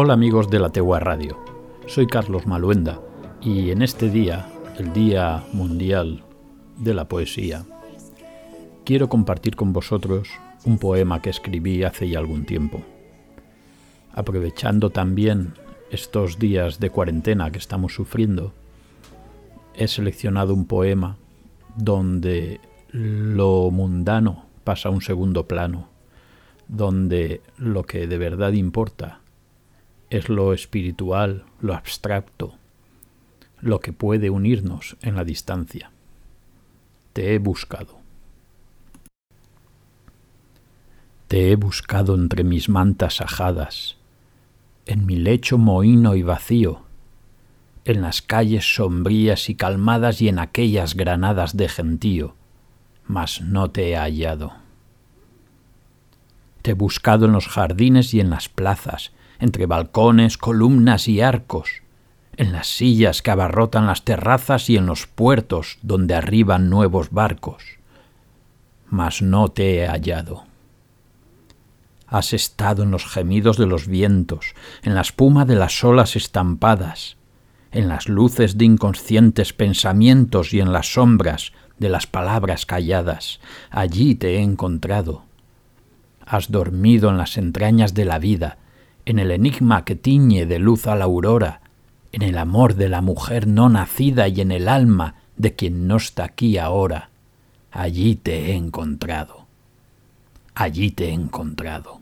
Hola amigos de la Tegua Radio, soy Carlos Maluenda y en este día, el Día Mundial de la Poesía, quiero compartir con vosotros un poema que escribí hace ya algún tiempo. Aprovechando también estos días de cuarentena que estamos sufriendo, he seleccionado un poema donde lo mundano pasa a un segundo plano, donde lo que de verdad importa es lo espiritual, lo abstracto, lo que puede unirnos en la distancia. Te he buscado. Te he buscado entre mis mantas ajadas, en mi lecho mohino y vacío, en las calles sombrías y calmadas y en aquellas granadas de gentío, mas no te he hallado. Te he buscado en los jardines y en las plazas, entre balcones, columnas y arcos, en las sillas que abarrotan las terrazas y en los puertos donde arriban nuevos barcos. Mas no te he hallado. Has estado en los gemidos de los vientos, en la espuma de las olas estampadas, en las luces de inconscientes pensamientos y en las sombras de las palabras calladas. Allí te he encontrado. Has dormido en las entrañas de la vida, en el enigma que tiñe de luz a la aurora, en el amor de la mujer no nacida y en el alma de quien no está aquí ahora. Allí te he encontrado. Allí te he encontrado.